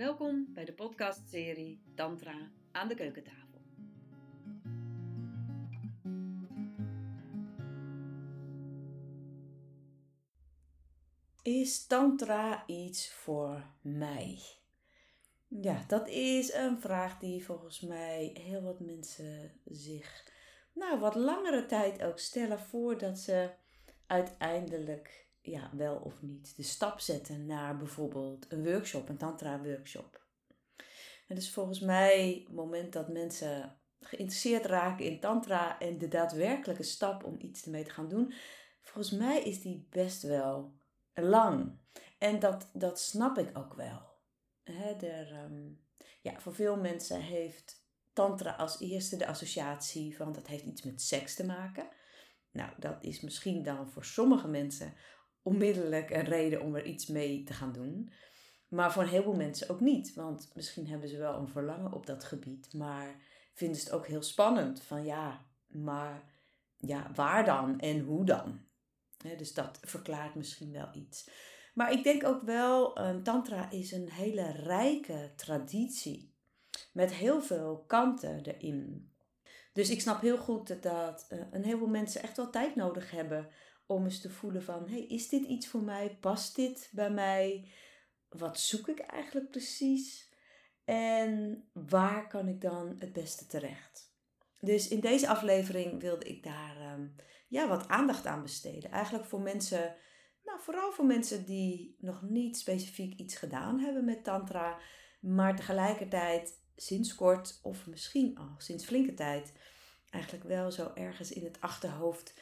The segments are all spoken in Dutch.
Welkom bij de podcastserie Tantra aan de keukentafel. Is Tantra iets voor mij? Ja, dat is een vraag die volgens mij heel wat mensen zich, nou, wat langere tijd ook stellen voordat ze uiteindelijk ja, wel of niet de stap zetten naar bijvoorbeeld een workshop, een tantra-workshop. En dus volgens mij, het moment dat mensen geïnteresseerd raken in tantra en de daadwerkelijke stap om iets ermee te gaan doen, volgens mij is die best wel lang. En dat, dat snap ik ook wel. He, er, ehm, ja, voor veel mensen heeft tantra als eerste de associatie van dat heeft iets met seks te maken. Nou, dat is misschien dan voor sommige mensen onmiddellijk een reden om er iets mee te gaan doen. Maar voor een heleboel mensen ook niet. Want misschien hebben ze wel een verlangen op dat gebied. Maar vinden ze het ook heel spannend. Van ja, maar ja, waar dan en hoe dan? dus dat verklaart misschien wel iets. Maar ik denk ook wel, um, Tantra is een hele rijke traditie. Met heel veel kanten erin. Dus ik snap heel goed dat, uh, een heleboel mensen echt wel tijd nodig hebben om eens te voelen van, hey, is dit iets voor mij? Past dit bij mij? Wat zoek ik eigenlijk precies? En waar kan ik dan het beste terecht? Dus in deze aflevering wilde ik daar um, ja, wat aandacht aan besteden. Eigenlijk voor mensen, nou vooral voor mensen die nog niet specifiek iets gedaan hebben met Tantra, maar tegelijkertijd sinds kort of misschien al sinds flinke tijd eigenlijk wel zo ergens in het achterhoofd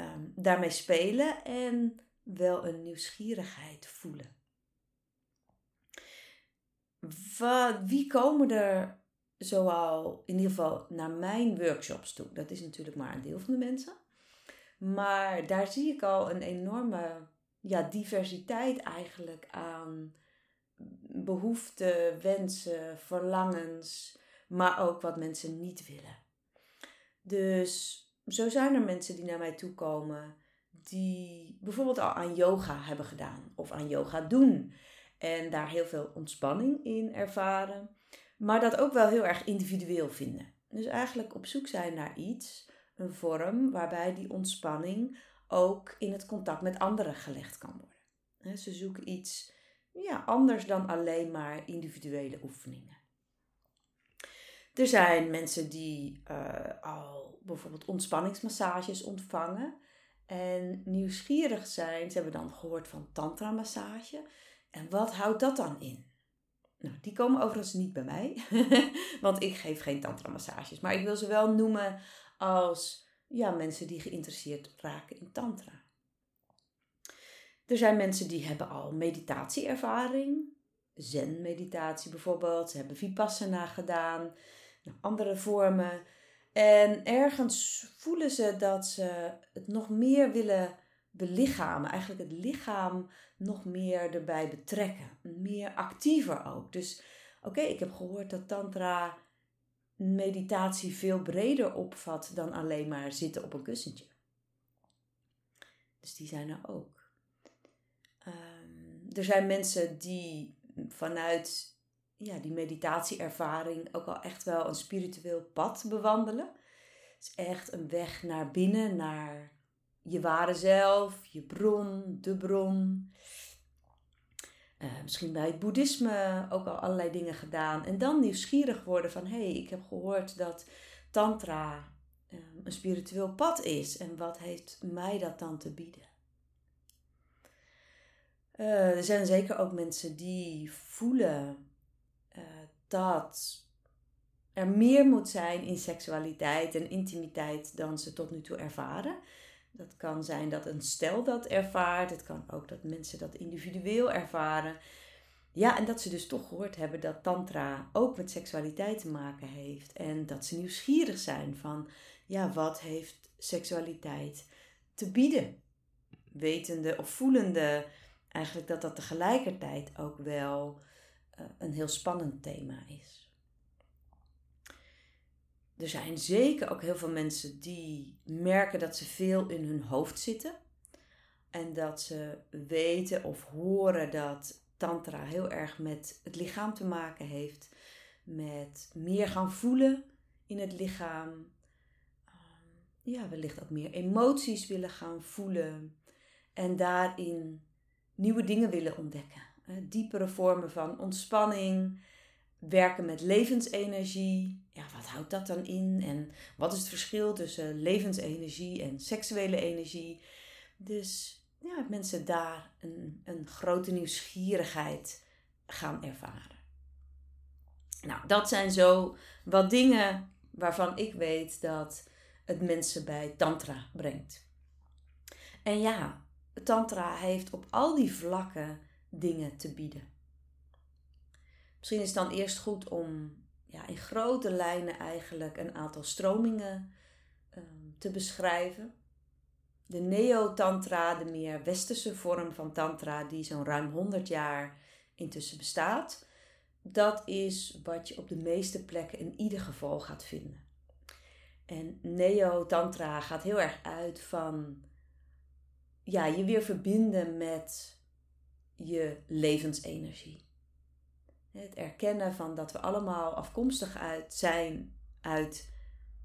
um, daarmee spelen en wel een nieuwsgierigheid voelen. Wie komen er zoal in ieder geval naar mijn workshops toe? Dat is natuurlijk maar een deel van de mensen. Maar daar zie ik al een enorme ja, diversiteit eigenlijk aan behoeften, wensen, verlangens, maar ook wat mensen niet willen. Dus zo zijn er mensen die naar mij toe komen die bijvoorbeeld al aan yoga hebben gedaan of aan yoga doen en daar heel veel ontspanning in ervaren, maar dat ook wel heel erg individueel vinden. Dus eigenlijk op zoek zijn naar iets, een vorm waarbij die ontspanning ook in het contact met anderen gelegd kan worden. Ze zoeken iets ja, anders dan alleen maar individuele oefeningen. Er zijn mensen die uh, al bijvoorbeeld ontspanningsmassages ontvangen en nieuwsgierig zijn. Ze hebben dan gehoord van tantra-massage. En wat houdt dat dan in? Nou, die komen overigens niet bij mij, want ik geef geen tantra-massages. Maar ik wil ze wel noemen als ja, mensen die geïnteresseerd raken in tantra. Er zijn mensen die hebben al meditatieervaring, zen-meditatie bijvoorbeeld. Ze hebben vipassana gedaan andere vormen. En ergens voelen ze dat ze het nog meer willen belichamen. Eigenlijk het lichaam nog meer erbij betrekken. Meer actiever ook. Dus oké, ik heb gehoord dat Tantra meditatie veel breder opvat dan alleen maar zitten op een kussentje. Dus die zijn er ook. Um, er zijn mensen die vanuit ja, die meditatieervaring ook al echt wel een spiritueel pad bewandelen. Het is echt een weg naar binnen, naar je ware zelf, je bron, de bron. Uh, misschien bij het boeddhisme ook al allerlei dingen gedaan. En dan nieuwsgierig worden van, hé, hey, ik heb gehoord dat tantra uh, een spiritueel pad is. En wat heeft mij dat dan te bieden? Uh, er zijn zeker ook mensen die voelen uh, dat er meer moet zijn in seksualiteit en intimiteit dan ze tot nu toe ervaren. Dat kan zijn dat een stel dat ervaart. Het kan ook dat mensen dat individueel ervaren. Ja, en dat ze dus toch gehoord hebben dat tantra ook met seksualiteit te maken heeft. En dat ze nieuwsgierig zijn van, ja, wat heeft seksualiteit te bieden? Wetende of voelende eigenlijk dat dat tegelijkertijd ook wel eh, een heel spannend thema is. Er zijn zeker ook heel veel mensen die merken dat ze veel in hun hoofd zitten. En dat ze weten of horen dat Tantra heel erg met het lichaam te maken heeft. Met meer gaan voelen in het lichaam. Ehm, ja, wellicht ook meer emoties willen gaan voelen. En daarin nieuwe dingen willen ontdekken. Diepere vormen van ontspanning, werken met levensenergie. Ja, wat houdt dat dan in? En wat is het verschil tussen levensenergie en seksuele energie? Dus ja, mensen daar een, een grote nieuwsgierigheid gaan ervaren. Nou, dat zijn zo wat dingen waarvan ik weet dat het mensen bij Tantra brengt. En ja, Tantra heeft op al die vlakken dingen te bieden. Misschien is het dan eerst goed om ja, in grote lijnen eigenlijk een aantal stromingen um, te beschrijven. De Neo-Tantra, de meer westerse vorm van Tantra, die zo'n ruim 100 jaar intussen bestaat, dat is wat je op de meeste plekken in ieder geval gaat vinden. En Neo-Tantra gaat heel erg uit van ja, je weer verbinden met je levensenergie. Het erkennen van dat we allemaal afkomstig uit zijn uit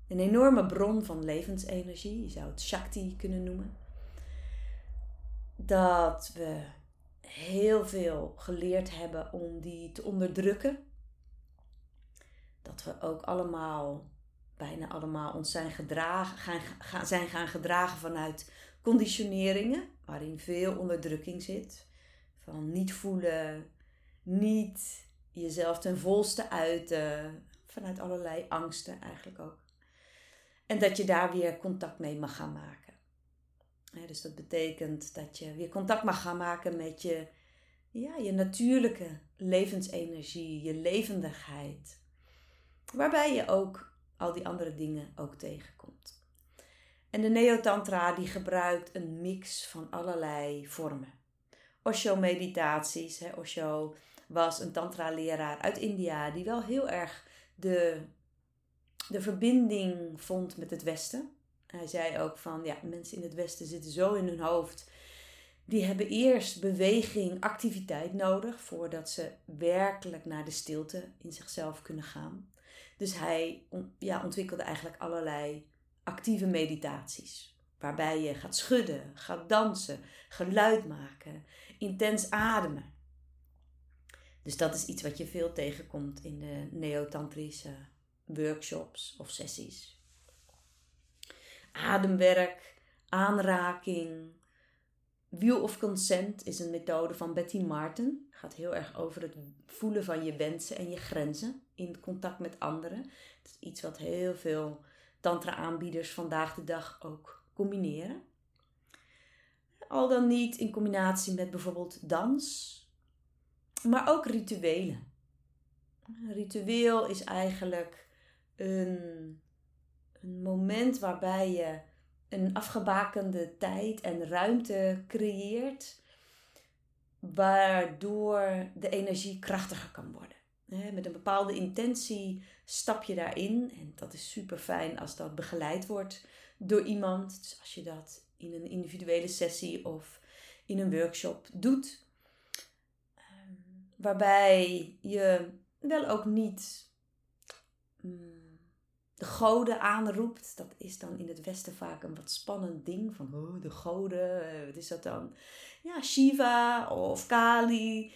een enorme bron van levensenergie. Je zou het Shakti kunnen noemen. Dat we heel veel geleerd hebben om die te onderdrukken. Dat we ook allemaal, bijna allemaal, ons zijn, gedragen, gaan, zijn gaan gedragen vanuit conditioneringen, waarin veel onderdrukking zit. Niet voelen, niet jezelf ten volste uiten, vanuit allerlei angsten eigenlijk ook. En dat je daar weer contact mee mag gaan maken. dus dat betekent dat je weer contact mag gaan maken met je, ja, je natuurlijke levensenergie, je levendigheid. Waarbij je ook al die andere dingen ook tegenkomt. En de Neotantra die gebruikt een mix van allerlei vormen. Osho-meditaties. Osho was een tantra-leraar uit India die wel heel erg de de verbinding vond met het Westen. Hij zei ook van ja, mensen in het Westen zitten zo in hun hoofd. Die hebben eerst beweging, activiteit nodig voordat ze werkelijk naar de stilte in zichzelf kunnen gaan. Dus hij ja, ontwikkelde eigenlijk allerlei actieve meditaties. Waarbij je gaat schudden, gaat dansen, geluid maken, intens ademen. Dus dat is iets wat je veel tegenkomt in de neotantrische workshops of sessies. Ademwerk, aanraking. Wheel of Consent is een methode van Betty Martin. Gaat heel erg over het voelen van je wensen en je grenzen in contact met anderen. Het is iets wat heel veel tantra-aanbieders vandaag de dag ook combineren. Al dan niet in combinatie met bijvoorbeeld dans, maar ook rituelen. Een ritueel is eigenlijk een, een moment waarbij je een afgebakende tijd en ruimte creëert, waardoor de energie krachtiger kan worden. Met een bepaalde intentie stap je daarin en dat is super fijn als dat begeleid wordt door iemand. Dus als je dat in een individuele sessie of in een workshop doet, ehm, waarbij je wel ook niet mm, de goden aanroept. Dat is dan in het Westen vaak een wat spannend ding. Van oh, de goden, eh, wat is dat dan? Ja, Shiva of Kali.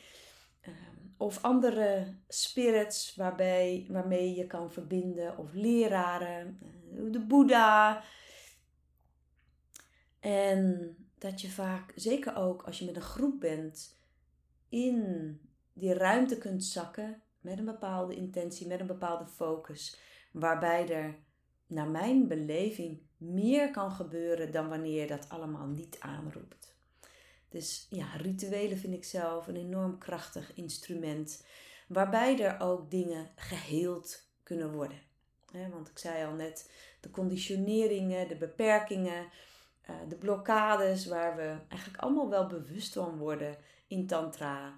Ehm, of andere spirits waarbij, waarmee je kan verbinden. Of leraren, eh, de Boeddha. En dat je vaak, zeker ook als je met een groep bent, in die ruimte kunt zakken met een bepaalde intentie, met een bepaalde focus waarbij er, naar mijn beleving, meer kan gebeuren dan wanneer je dat allemaal niet aanroept. Dus ja, rituelen vind ik zelf een enorm krachtig instrument, waarbij er ook dingen geheeld kunnen worden. want ik zei al net, de conditioneringen, de beperkingen, eh, de blokkades waar we eigenlijk allemaal wel bewust van worden in Tantra.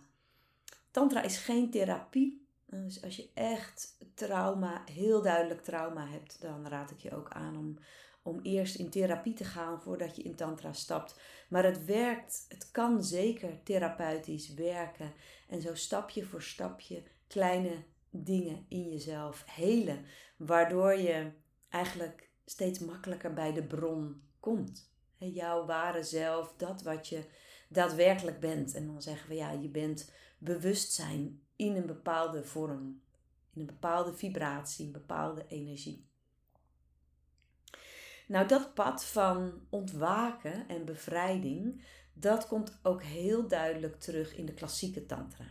Tantra is geen therapie, dus als je echt trauma, heel duidelijk trauma hebt, dan raad ik je ook aan om om eerst in therapie te gaan voordat je in tantra stapt. Maar het werkt, het kan zeker therapeutisch werken. En zo stapje voor stapje kleine dingen in jezelf helen. Waardoor je eigenlijk steeds makkelijker bij de bron komt. Jouw ware zelf, dat wat je daadwerkelijk bent. En dan zeggen we ja, je bent bewustzijn in een bepaalde vorm, in een bepaalde vibratie, een bepaalde energie. Nou, dat pad van ontwaken en bevrijding, dat komt ook heel duidelijk terug in de klassieke tantra.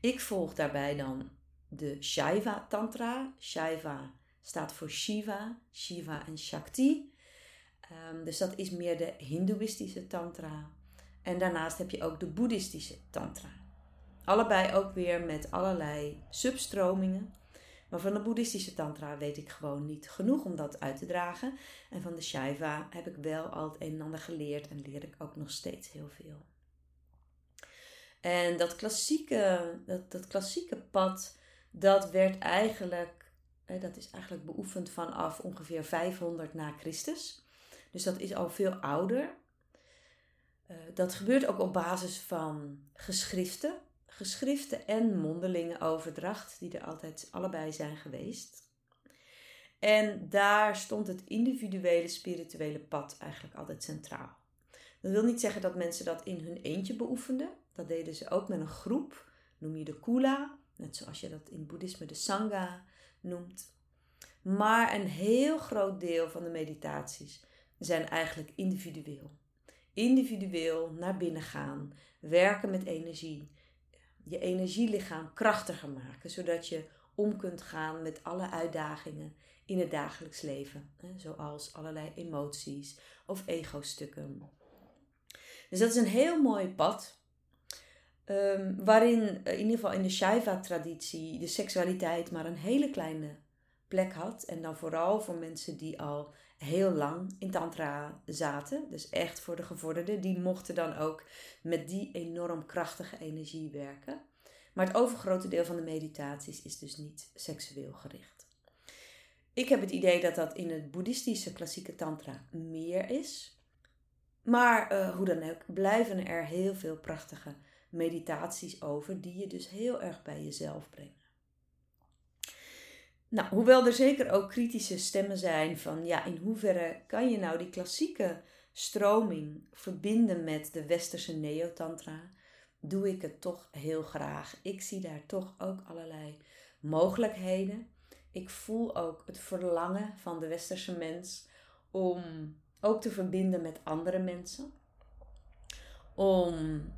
Ik volg daarbij dan de Shaiva Tantra. Shaiva staat voor Shiva, Shiva en Shakti. Um, dus dat is meer de Hindoeïstische Tantra. En daarnaast heb je ook de Boeddhistische Tantra. Allebei ook weer met allerlei substromingen. Maar van de Boeddhistische Tantra weet ik gewoon niet genoeg om dat uit te dragen. En van de Shaiva heb ik wel al het een en ander geleerd en leer ik ook nog steeds heel veel. En dat klassieke, dat, dat klassieke pad, dat werd eigenlijk, dat is eigenlijk beoefend vanaf ongeveer 500 na Christus. Dus dat is al veel ouder. Eh, dat gebeurt ook op basis van geschriften. Geschriften en mondelinge overdracht, die er altijd allebei zijn geweest. En daar stond het individuele spirituele pad eigenlijk altijd centraal. Dat wil niet zeggen dat mensen dat in hun eentje beoefenden. Dat deden ze ook met een groep, noem je de kula, net zoals je dat in boeddhisme de sangha noemt. Maar een heel groot deel van de meditaties zijn eigenlijk individueel. Individueel naar binnen gaan, werken met energie, je energielichaam krachtiger maken, zodat je om kunt gaan met alle uitdagingen in het dagelijks leven, zoals allerlei emoties of ego-stukken. Dus dat is een heel mooi pad Um, waarin eh, in ieder geval in de Shaiva-traditie de seksualiteit maar een hele kleine plek had. En dan vooral voor mensen die al heel lang in Tantra zaten. Dus echt voor de gevorderden. Die mochten dan ook met die enorm krachtige energie werken. Maar het overgrote deel van de meditaties is dus niet seksueel gericht. Ik heb het idee dat dat in het boeddhistische klassieke Tantra meer is. Maar uh, hoe dan ook, blijven er heel veel prachtige meditaties over die je dus heel erg bij jezelf brengen. Nou, hoewel er zeker ook kritische stemmen zijn van ja, in hoeverre kan je nou die klassieke stroming verbinden met de westerse neotantra, doe ik het toch heel graag. Ik zie daar toch ook allerlei mogelijkheden. Ik voel ook het verlangen van de westerse mens om ook te verbinden met andere mensen om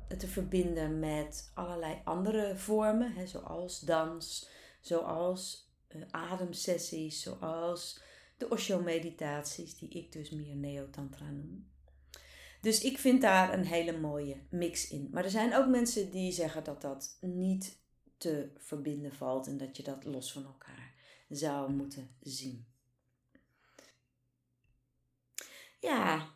het te verbinden met allerlei andere vormen, hè, zoals dans, zoals ademsessies, zoals de Osho-meditaties, die ik dus meer Neotantra noem. Dus ik vind daar een hele mooie mix in. Maar er zijn ook mensen die zeggen dat dat niet te verbinden valt en dat je dat los van elkaar zou moeten zien. Ja,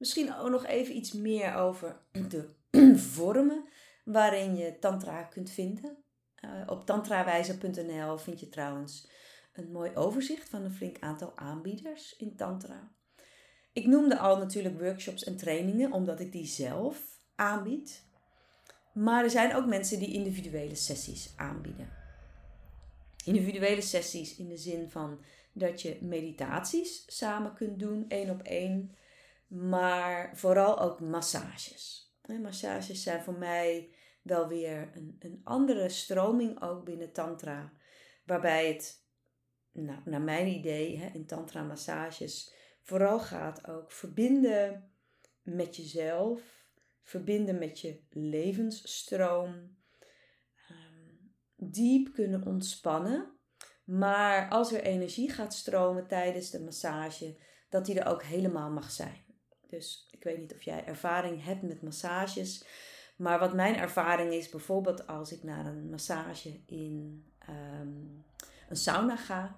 Misschien ook nog even iets meer over de vormen waarin je tantra kunt vinden. Uh, op tantrawijzer.nl vind je trouwens een mooi overzicht van een flink aantal aanbieders in tantra. Ik noemde al natuurlijk workshops en trainingen, omdat ik die zelf aanbied. Maar er zijn ook mensen die individuele sessies aanbieden. Individuele sessies in de zin van dat je meditaties samen kunt doen, één op één maar vooral ook massages. Massages zijn voor mij wel weer een, een andere stroming ook binnen Tantra. Waarbij het, nou, naar mijn idee, in Tantra massages vooral gaat ook verbinden met jezelf, verbinden met je levensstroom, ehm, diep kunnen ontspannen. Maar als er energie gaat stromen tijdens de massage, dat die er ook helemaal mag zijn. Dus ik weet niet of jij ervaring hebt met massages. Maar wat mijn ervaring is, bijvoorbeeld als ik naar een massage in ehm, een sauna ga.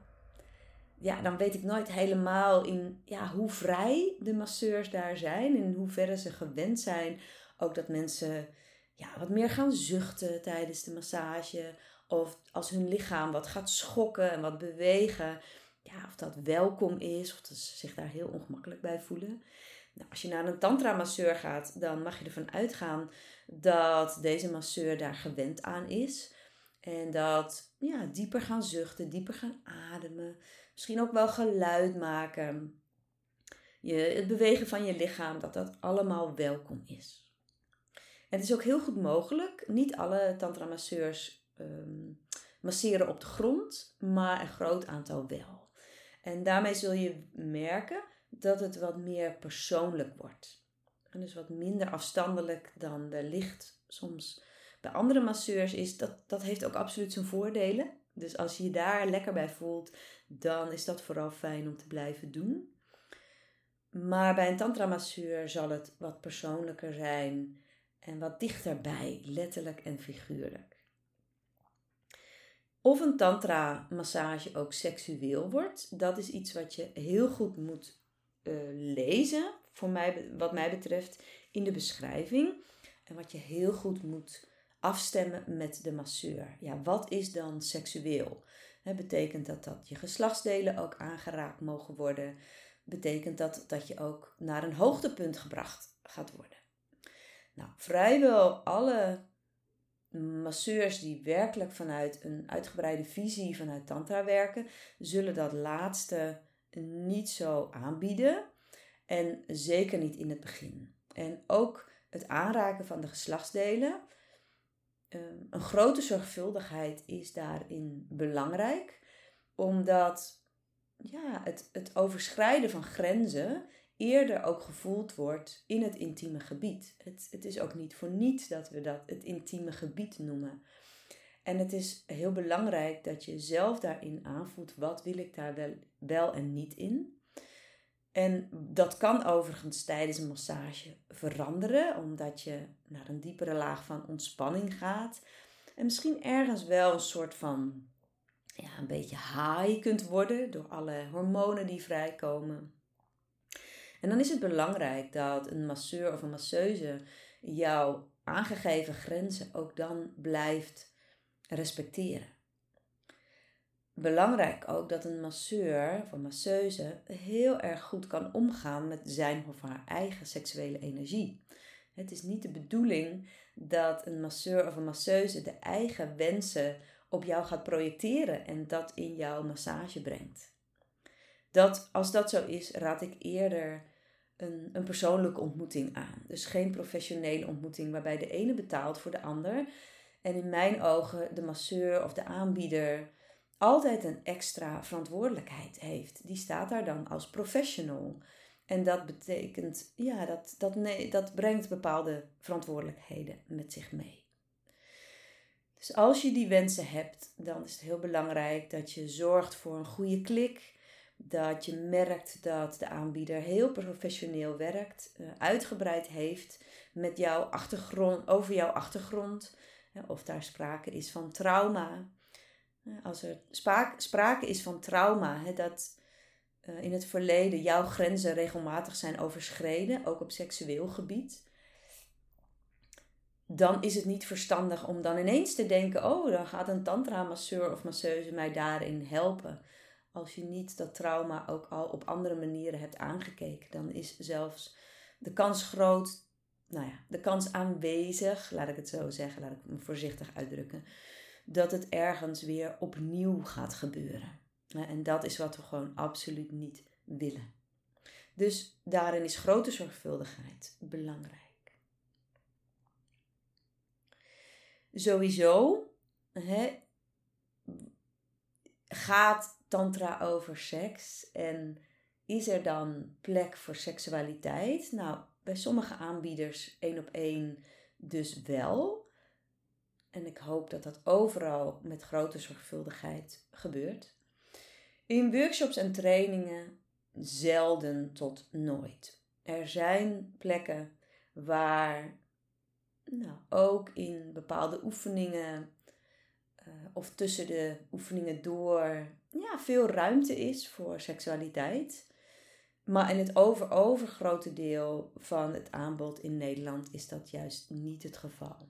Ja, dan weet ik nooit helemaal in ja, hoe vrij de masseurs daar zijn. In hoeverre ze gewend zijn. Ook dat mensen ja, wat meer gaan zuchten tijdens de massage. Of als hun lichaam wat gaat schokken en wat bewegen. ja, of dat welkom is, of dat ze zich daar heel ongemakkelijk bij voelen. Nou, als je naar een tantra-masseur gaat, dan mag je ervan uitgaan dat deze masseur daar gewend aan is. En dat ja, dieper gaan zuchten, dieper gaan ademen. Misschien ook wel geluid maken. Je, het bewegen van je lichaam, dat dat allemaal welkom is. Het is ook heel goed mogelijk. Niet alle tantra-masseurs ehm, masseren op de grond, maar een groot aantal wel. En daarmee zul je merken dat het wat meer persoonlijk wordt. En dus wat minder afstandelijk dan wellicht soms bij andere masseurs is. Dat, dat heeft ook absoluut zijn voordelen. Dus als je je daar lekker bij voelt, dan is dat vooral fijn om te blijven doen. Maar bij een tantra-masseur zal het wat persoonlijker zijn en wat dichterbij, letterlijk en figuurlijk. Of een tantra-massage ook seksueel wordt, dat is iets wat je heel goed moet uh, lezen, voor mij, wat mij betreft, in de beschrijving. En wat je heel goed moet afstemmen met de masseur. Ja, wat is dan seksueel? Betekent dat dat je geslachtsdelen ook aangeraakt mogen worden? Betekent dat dat je ook naar een hoogtepunt gebracht gaat worden? Nou, vrijwel alle masseurs die werkelijk vanuit een uitgebreide visie vanuit Tantra werken, zullen dat laatste niet zo aanbieden. En zeker niet in het begin. En ook het aanraken van de geslachtsdelen. Ehm, een grote zorgvuldigheid is daarin belangrijk, omdat ja, het, het overschrijden van grenzen eerder ook gevoeld wordt in het intieme gebied. Het, het is ook niet voor niets dat we dat het intieme gebied noemen. En het is heel belangrijk dat je zelf daarin aanvoelt wat wil ik daar wel, en niet in. En dat kan overigens tijdens een massage veranderen, omdat je naar een diepere laag van ontspanning gaat. En misschien ergens wel een soort van ja, een beetje high kunt worden door alle hormonen die vrijkomen. En dan is het belangrijk dat een masseur of een masseuse jouw aangegeven grenzen ook dan blijft respecteren. Belangrijk ook dat een masseur of een masseuse heel erg goed kan omgaan met zijn of haar eigen seksuele energie. Het is niet de bedoeling dat een masseur of een masseuse de eigen wensen op jou gaat projecteren en dat in jouw massage brengt. Dat, als dat zo is, raad ik eerder een, een persoonlijke ontmoeting aan. Dus geen professionele ontmoeting waarbij de ene betaalt voor de ander. En in mijn ogen de masseur of de aanbieder altijd een extra verantwoordelijkheid heeft. Die staat daar dan als professional. En dat betekent, ja, dat, dat, nee, dat brengt bepaalde verantwoordelijkheden met zich mee. Dus als je die wensen hebt, dan is het heel belangrijk dat je zorgt voor een goede klik dat je merkt dat de aanbieder heel professioneel werkt, eh, uitgebreid heeft met jouw achtergrond, over jouw achtergrond, of daar sprake is van trauma. Als er sprake is van trauma, dat eh, in het verleden jouw grenzen regelmatig zijn overschreden, ook op seksueel gebied, dan is het niet verstandig om dan ineens te denken: oh, dan gaat een tantra-masseur of masseuse mij daarin helpen als je niet dat trauma ook al op andere manieren hebt aangekeken, dan is zelfs de kans groot, nou ja, de kans aanwezig, laat ik het zo zeggen, laat ik me voorzichtig uitdrukken, dat het ergens weer opnieuw gaat gebeuren. En dat is wat we gewoon absoluut niet willen. Dus daarin is grote zorgvuldigheid belangrijk. Sowieso hè, gaat tantra over seks. En is er dan plek voor seksualiteit? Nou, bij sommige aanbieders één op één dus wel. En ik hoop dat dat overal met grote zorgvuldigheid gebeurt. In workshops en trainingen zelden tot nooit. Er zijn plekken waar nou, ook in bepaalde oefeningen uh, of tussen de oefeningen door ja, veel ruimte is voor seksualiteit. Maar in het over overgrote deel van het aanbod in Nederland is dat juist niet het geval.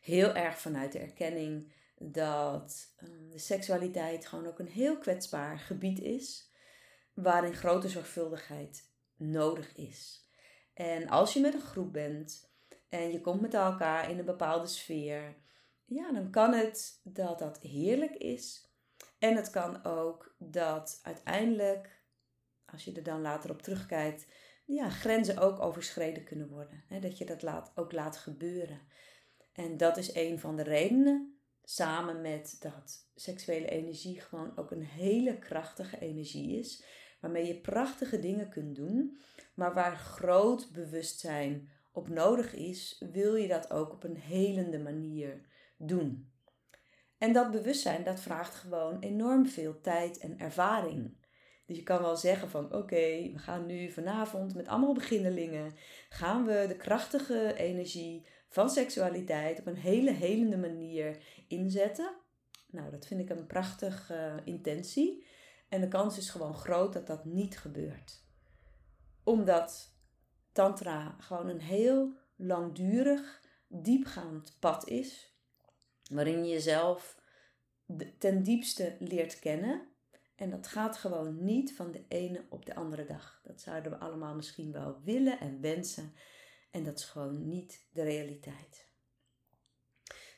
Heel erg vanuit de erkenning dat ehm, de seksualiteit gewoon ook een heel kwetsbaar gebied is, waarin grote zorgvuldigheid nodig is. En als je met een groep bent en je komt met elkaar in een bepaalde sfeer, ja, dan kan het dat dat heerlijk is. En het kan ook dat uiteindelijk, als je er dan later op terugkijkt, ja, grenzen ook overschreden kunnen worden. Hè? Dat je dat laat, ook laat gebeuren. En dat is een van de redenen, samen met dat seksuele energie gewoon ook een hele krachtige energie is, waarmee je prachtige dingen kunt doen, maar waar groot bewustzijn op nodig is, wil je dat ook op een helende manier doen. En dat bewustzijn, dat vraagt gewoon enorm veel tijd en ervaring. Dus je kan wel zeggen van oké, we gaan nu vanavond met allemaal beginnelingen, gaan we de krachtige energie van seksualiteit op een hele helende manier inzetten. Nou, dat vind ik een prachtige uh, intentie. En de kans is gewoon groot dat dat niet gebeurt. Omdat Tantra gewoon een heel langdurig, diepgaand pad is. Waarin je jezelf ten diepste leert kennen. En dat gaat gewoon niet van de ene op de andere dag. Dat zouden we allemaal misschien wel willen en wensen. En dat is gewoon niet de realiteit.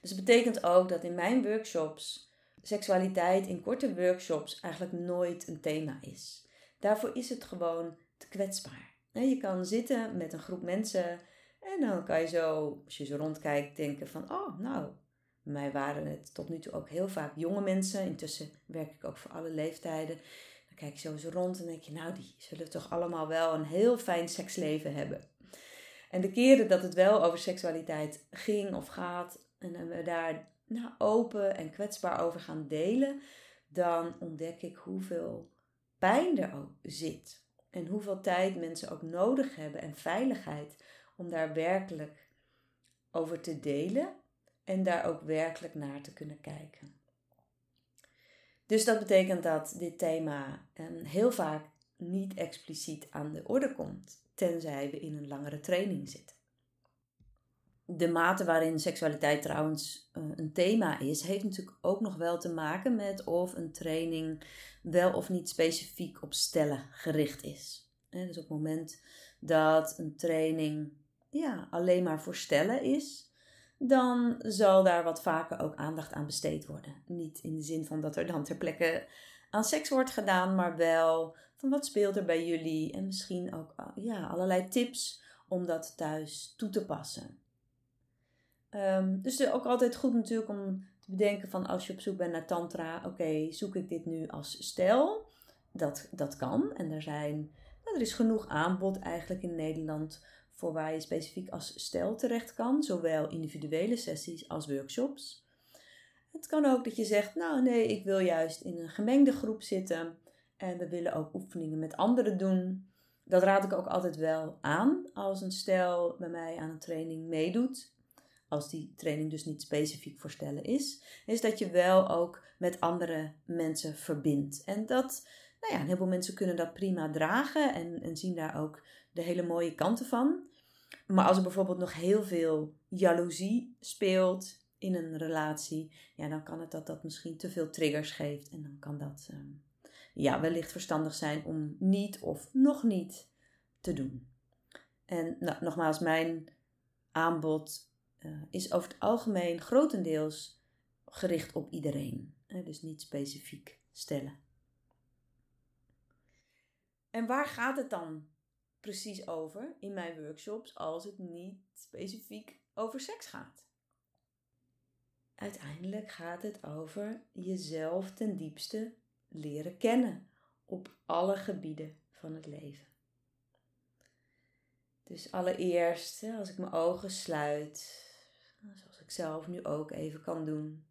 Dus het betekent ook dat in mijn workshops seksualiteit in korte workshops eigenlijk nooit een thema is. Daarvoor is het gewoon te kwetsbaar. Je kan zitten met een groep mensen en dan kan je zo, als je zo rondkijkt, denken van, oh nou, bij mij waren het tot nu toe ook heel vaak jonge mensen. Intussen werk ik ook voor alle leeftijden. Dan kijk je zo eens rond en denk je, nou, die zullen toch allemaal wel een heel fijn seksleven hebben. En de keren dat het wel over seksualiteit ging of gaat, en we daar nou, open en kwetsbaar over gaan delen, dan ontdek ik hoeveel pijn er ook zit. En hoeveel tijd mensen ook nodig hebben en veiligheid om daar werkelijk over te delen en daar ook werkelijk naar te kunnen kijken. Dus dat betekent dat dit thema ehm, heel vaak niet expliciet aan de orde komt, tenzij we in een langere training zitten. De mate waarin seksualiteit trouwens eh, een thema is, heeft natuurlijk ook nog wel te maken met of een training wel of niet specifiek op stellen gericht is. Dus op het moment dat een training ja, alleen maar voor stellen is, dan zal daar wat vaker ook aandacht aan besteed worden. Niet in de zin van dat er dan ter plekke aan seks wordt gedaan, maar wel van wat speelt er bij jullie en misschien ook ja, allerlei tips om dat thuis toe te passen. Um, dus ook altijd goed natuurlijk om te bedenken van als je op zoek bent naar tantra, oké, zoek ik dit nu als stijl? Dat, dat kan en er zijn, nou, er is genoeg aanbod eigenlijk in Nederland voor waar je specifiek als stijl terecht kan, zowel individuele sessies als workshops. Het kan ook dat je zegt, nou nee, ik wil juist in een gemengde groep zitten en we willen ook oefeningen met anderen doen. Dat raad ik ook altijd wel aan als een stijl bij mij aan een training meedoet. Als die training dus niet specifiek voor stellen is, is dat je wel ook met andere mensen verbindt. En dat, nou ja, een heleboel mensen kunnen dat prima dragen en, en zien daar ook de hele mooie kanten van. Maar als er bijvoorbeeld nog heel veel jaloezie speelt in een relatie, ja, dan kan het dat dat misschien te veel triggers geeft. En dan kan dat ehm, ja, wellicht verstandig zijn om niet of nog niet te doen. En nou, nogmaals, mijn aanbod uh, is over het algemeen grotendeels gericht op iedereen. Dus niet specifiek stellen. En waar gaat het dan precies over in mijn workshops als het niet specifiek over seks gaat. Uiteindelijk gaat het over jezelf ten diepste leren kennen op alle gebieden van het leven. Dus allereerst, als ik mijn ogen sluit, zoals ik zelf nu ook even kan doen,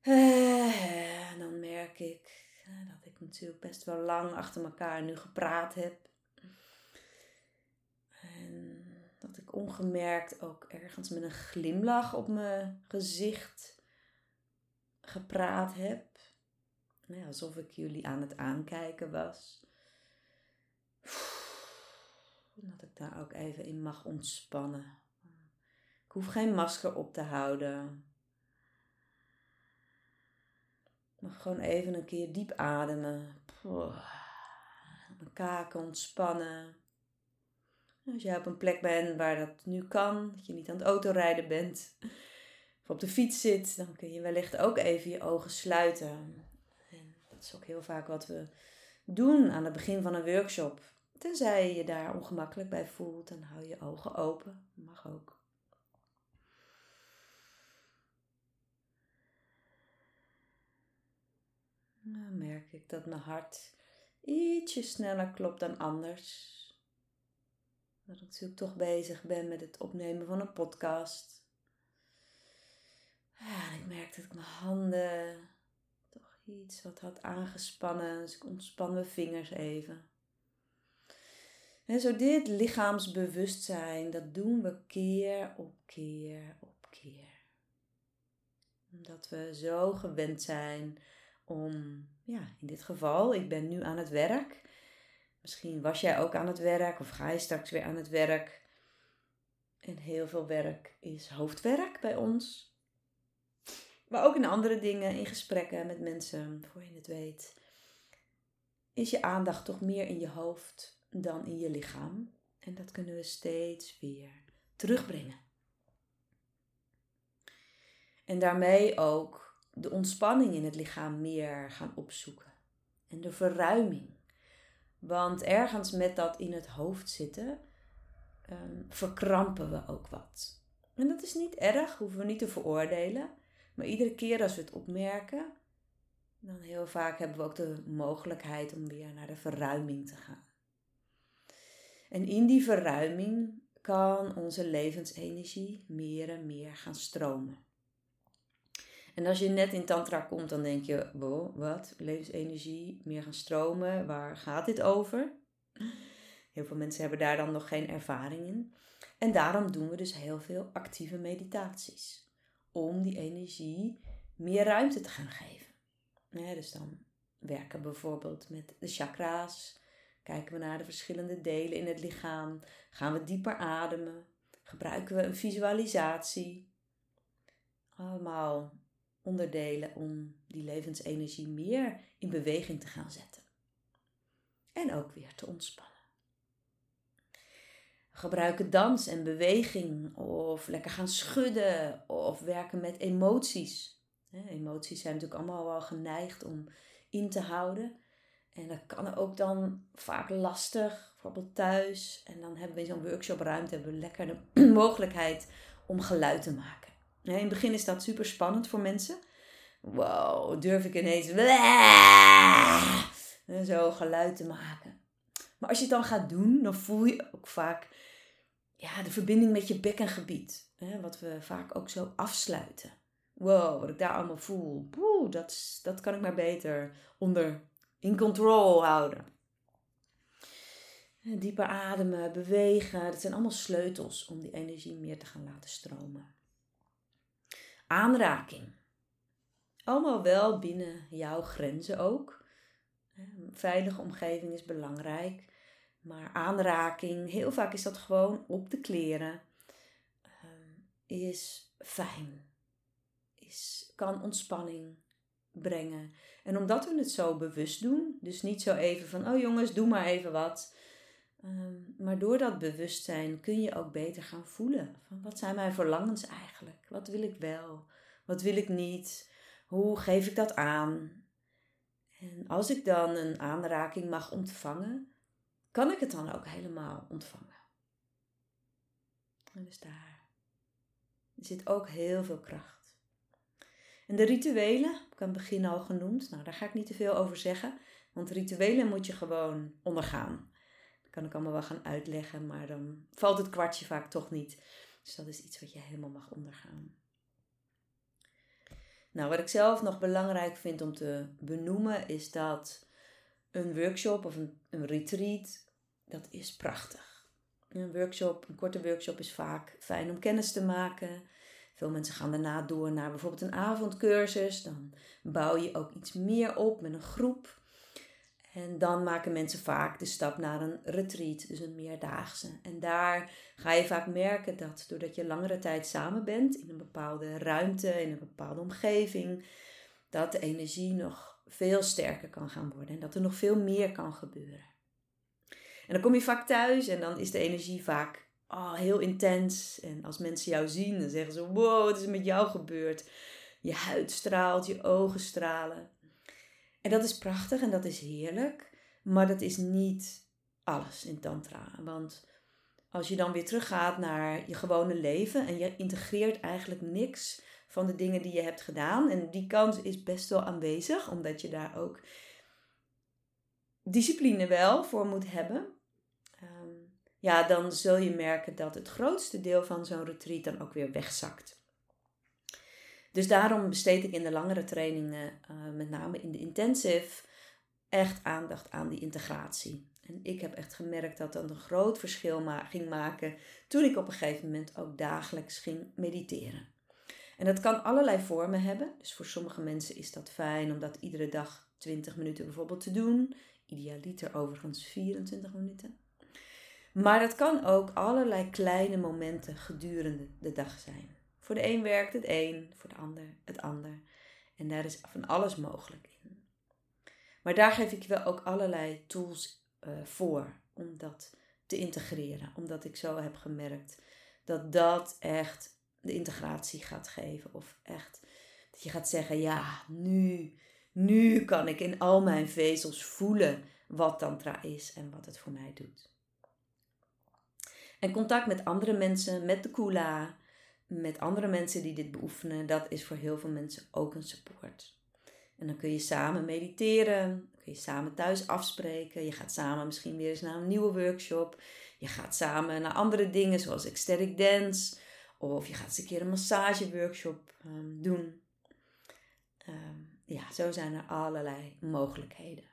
eh, dan merk ik dat ik natuurlijk best wel lang achter elkaar nu gepraat heb. Ongemerkt ook ergens met een glimlach op mijn gezicht gepraat heb. Ja, alsof ik jullie aan het aankijken was. Dat ik daar ook even in mag ontspannen. Ik hoef geen masker op te houden. mag gewoon even een keer diep ademen. Mijn kaken ontspannen. Als jij op een plek bent waar dat nu kan, dat je niet aan het autorijden bent, of op de fiets zit, dan kun je wellicht ook even je ogen sluiten. En dat is ook heel vaak wat we doen aan het begin van een workshop. Tenzij je daar ongemakkelijk bij voelt, dan hou je ogen open. Mag ook. Dan merk ik dat mijn hart ietsje sneller klopt dan anders. Dat ik natuurlijk toch bezig ben met het opnemen van een podcast. Ja, en ik merk dat ik mijn handen toch iets wat had aangespannen. Dus ik ontspan mijn vingers even. En zo dit lichaamsbewustzijn, dat doen we keer op keer op keer. Omdat we zo gewend zijn om, ja, in dit geval, ik ben nu aan het werk. Misschien was jij ook aan het werk of ga je straks weer aan het werk. En heel veel werk is hoofdwerk bij ons. Maar ook in andere dingen, in gesprekken met mensen, voor je het weet, is je aandacht toch meer in je hoofd dan in je lichaam. En dat kunnen we steeds weer terugbrengen. En daarmee ook de ontspanning in het lichaam meer gaan opzoeken. En de verruiming. Want ergens met dat in het hoofd zitten, um, verkrampen we ook wat. En dat is niet erg, hoeven we niet te veroordelen. Maar iedere keer als we het opmerken, dan heel vaak hebben we ook de mogelijkheid om weer naar de verruiming te gaan. En in die verruiming kan onze levensenergie meer en meer gaan stromen. En als je net in Tantra komt, dan denk je: wow, wat? Levensenergie, meer gaan stromen, waar gaat dit over? Heel veel mensen hebben daar dan nog geen ervaring in. En daarom doen we dus heel veel actieve meditaties. Om die energie meer ruimte te gaan geven. dus dan werken we bijvoorbeeld met de chakra's, Kijken we naar de verschillende delen in het lichaam? Gaan we dieper ademen? Gebruiken we een visualisatie? Allemaal onderdelen om die levensenergie meer in beweging te gaan zetten. En ook weer te ontspannen. Gebruiken dans en beweging of lekker gaan schudden of werken met emoties. Emoties zijn natuurlijk allemaal wel geneigd om in te houden. En dat kan ook dan vaak lastig, bijvoorbeeld thuis. En dan hebben we in zo'n workshopruimte hebben we lekker de mogelijkheid om geluid te maken. In het begin is dat super spannend voor mensen. Wow, durf ik ineens en zo geluid te maken. Maar als je het dan gaat doen, dan voel je ook vaak ja, de verbinding met je bekkengebied. Hè, wat we vaak ook zo afsluiten. Wow, wat ik daar allemaal voel. Boe, dat, dat kan ik maar beter onder in control houden. Dieper ademen, bewegen, dat zijn allemaal sleutels om die energie meer te gaan laten stromen. Aanraking. Allemaal wel binnen jouw grenzen ook. Een veilige omgeving is belangrijk. Maar aanraking, heel vaak is dat gewoon op de kleren, ehm, is fijn. Is, kan ontspanning brengen. En omdat we het zo bewust doen, dus niet zo even van, oh jongens, doe maar even wat. Um, maar door dat bewustzijn kun je ook beter gaan voelen. Van wat zijn mijn verlangens eigenlijk? Wat wil ik wel? Wat wil ik niet? Hoe geef ik dat aan? En als ik dan een aanraking mag ontvangen, kan ik het dan ook helemaal ontvangen. En dus daar zit ook heel veel kracht. En de rituelen, ik heb het begin al genoemd, nou daar ga ik niet te veel over zeggen, want rituelen moet je gewoon ondergaan. Kan ik allemaal wel gaan uitleggen, maar dan valt het kwartje vaak toch niet. Dus dat is iets wat je helemaal mag ondergaan. Nou, wat ik zelf nog belangrijk vind om te benoemen is dat een workshop of een, een retreat, dat is prachtig. Een workshop, een korte workshop is vaak fijn om kennis te maken. Veel mensen gaan daarna door naar bijvoorbeeld een avondcursus. Dan bouw je ook iets meer op met een groep. En dan maken mensen vaak de stap naar een retreat, dus een meerdaagse. En daar ga je vaak merken dat doordat je langere tijd samen bent in een bepaalde ruimte, in een bepaalde omgeving, dat de energie nog veel sterker kan gaan worden en dat er nog veel meer kan gebeuren. En dan kom je vaak thuis en dan is de energie vaak oh, heel intens. En als mensen jou zien, dan zeggen ze: Wow, wat is er met jou gebeurd? Je huid straalt, je ogen stralen. En dat is prachtig en dat is heerlijk, maar dat is niet alles in Tantra. Want als je dan weer teruggaat naar je gewone leven en je integreert eigenlijk niks van de dingen die je hebt gedaan. En die kans is best wel aanwezig, omdat je daar ook discipline wel voor moet hebben. Ehm, ja, dan zul je merken dat het grootste deel van zo'n retreat dan ook weer wegzakt. Dus daarom besteed ik in de langere trainingen, uh, met name in de intensive, echt aandacht aan die integratie. En ik heb echt gemerkt dat dat een groot verschil ma ging maken toen ik op een gegeven moment ook dagelijks ging mediteren. En dat kan allerlei vormen hebben. Dus voor sommige mensen is dat fijn om dat iedere dag 20 minuten bijvoorbeeld te doen. Idealiter overigens 24 minuten. Maar dat kan ook allerlei kleine momenten gedurende de dag zijn. Voor de een werkt het een, voor de ander het ander. En daar is van alles mogelijk in. Maar daar geef ik wel ook allerlei tools uh, voor om dat te integreren. Omdat ik zo heb gemerkt dat dat echt de integratie gaat geven. Of echt dat je gaat zeggen, ja, nu, nu kan ik in al mijn vezels voelen wat tantra is en wat het voor mij doet. En contact met andere mensen, met de kula, met andere mensen die dit beoefenen, dat is voor heel veel mensen ook een support. En dan kun je samen mediteren, kun je samen thuis afspreken. Je gaat samen misschien weer eens naar een nieuwe workshop. Je gaat samen naar andere dingen zoals ecstatic dance. Of je gaat eens een keer een massageworkshop um, doen. Um, ja, zo zijn er allerlei mogelijkheden.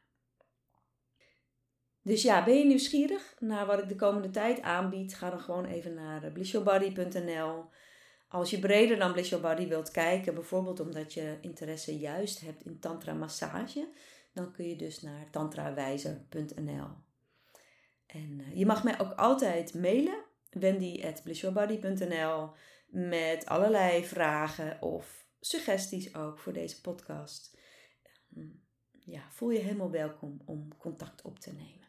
Dus ja, ben je nieuwsgierig naar wat ik de komende tijd aanbied? Ga dan gewoon even naar blissyourbody.nl. Als je breder dan Bliss Your Body wilt kijken, bijvoorbeeld omdat je interesse juist hebt in tantra massage, dan kun je dus naar tantrawijzer.nl. En uh, je mag mij ook altijd mailen, wendy.blissyourbody.nl, met allerlei vragen of suggesties ook voor deze podcast. Ehm, ja, voel je helemaal welkom om contact op te nemen.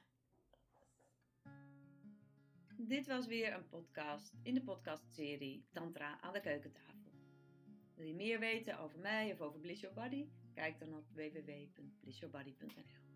Dit was weer een podcast in de podcastserie Tantra aan de keukentafel. Wil je meer weten over mij of over Bliss Your Body? Kijk dan op www.blissyourbody.nl